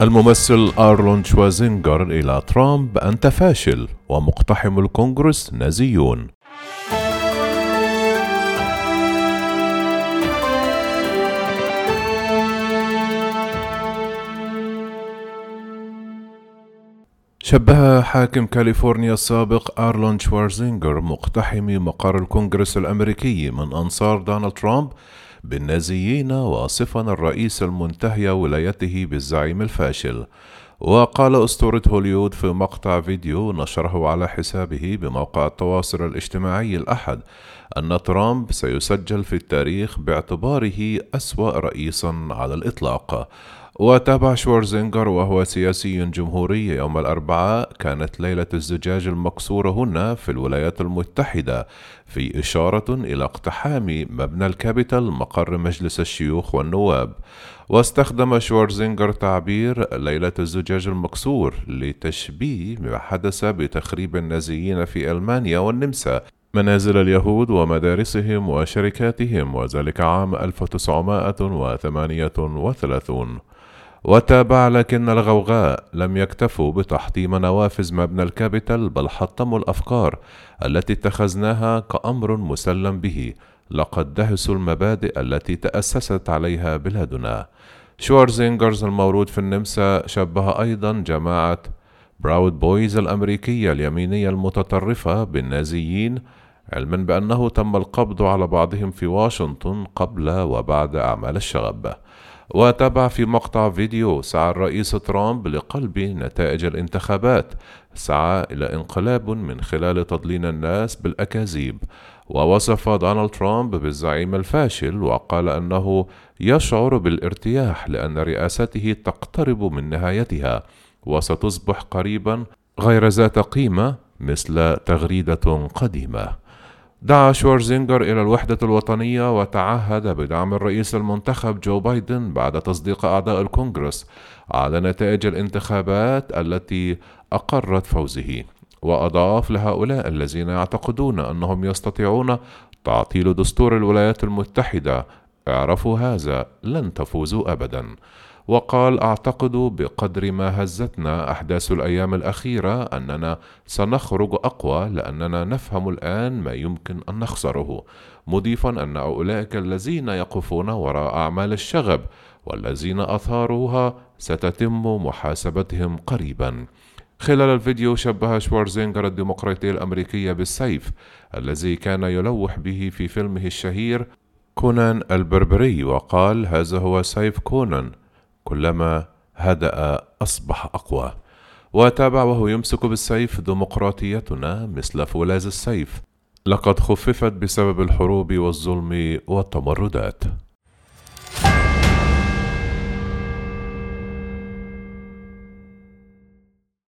الممثل أرنولد شوارزينجر إلى ترامب أنت فاشل ومقتحم الكونغرس نازيون شبه حاكم كاليفورنيا السابق أرنولد شوارزينجر مقتحم مقر الكونغرس الأمريكي من أنصار دونالد ترامب بالنازيين واصفا الرئيس المنتهي ولايته بالزعيم الفاشل. وقال أسطورة هوليوود في مقطع فيديو نشره على حسابه بموقع التواصل الاجتماعي الأحد أن ترامب سيسجل في التاريخ باعتباره أسوأ رئيس على الإطلاق. وتابع شوارزينجر وهو سياسي جمهوري يوم الأربعاء كانت ليلة الزجاج المكسور هنا في الولايات المتحدة في إشارة إلى اقتحام مبنى الكابيتال مقر مجلس الشيوخ والنواب. واستخدم شوارزينجر تعبير ليلة الزجاج المكسور لتشبيه ما حدث بتخريب النازيين في ألمانيا والنمسا منازل اليهود ومدارسهم وشركاتهم وذلك عام 1938 وتابع لكن الغوغاء لم يكتفوا بتحطيم نوافذ مبنى الكابيتال بل حطموا الأفكار التي اتخذناها كأمر مسلم به. لقد دهسوا المبادئ التي تأسست عليها بلادنا. شوارزينجر المولود في النمسا شبه أيضا جماعة براود بويز الأمريكية اليمينية المتطرفة بالنازيين علما بأنه تم القبض على بعضهم في واشنطن قبل وبعد أعمال الشغب وتابع في مقطع فيديو سعى الرئيس ترامب لقلب نتائج الانتخابات. سعى إلى انقلاب من خلال تضليل الناس بالأكاذيب. ووصف دونالد ترامب بالزعيم الفاشل وقال أنه يشعر بالارتياح لأن رئاسته تقترب من نهايتها وستصبح قريبا غير ذات قيمة مثل تغريدة قديمة. دعا شوارزينجر إلى الوحدة الوطنية وتعهد بدعم الرئيس المنتخب جو بايدن بعد تصديق أعضاء الكونغرس على نتائج الانتخابات التي أقرت فوزه. وأضاف لهؤلاء الذين يعتقدون أنهم يستطيعون تعطيل دستور الولايات المتحدة اعرفوا هذا لن تفوزوا أبدا. وقال أعتقد بقدر ما هزتنا أحداث الأيام الأخيرة أننا سنخرج أقوى لأننا نفهم الآن ما يمكن أن نخسره. مضيفا أن أولئك الذين يقفون وراء أعمال الشغب والذين أثاروها ستتم محاسبتهم قريبا. خلال الفيديو شبه شوارزينجر الديمقراطية الأمريكية بالسيف الذي كان يلوح به في فيلمه الشهير كونان البربري وقال هذا هو سيف كونان كلما هدأ أصبح أقوى. وتابع وهو يمسك بالسيف ديمقراطيتنا مثل فولاذ السيف. لقد خففت بسبب الحروب والظلم والتمردات.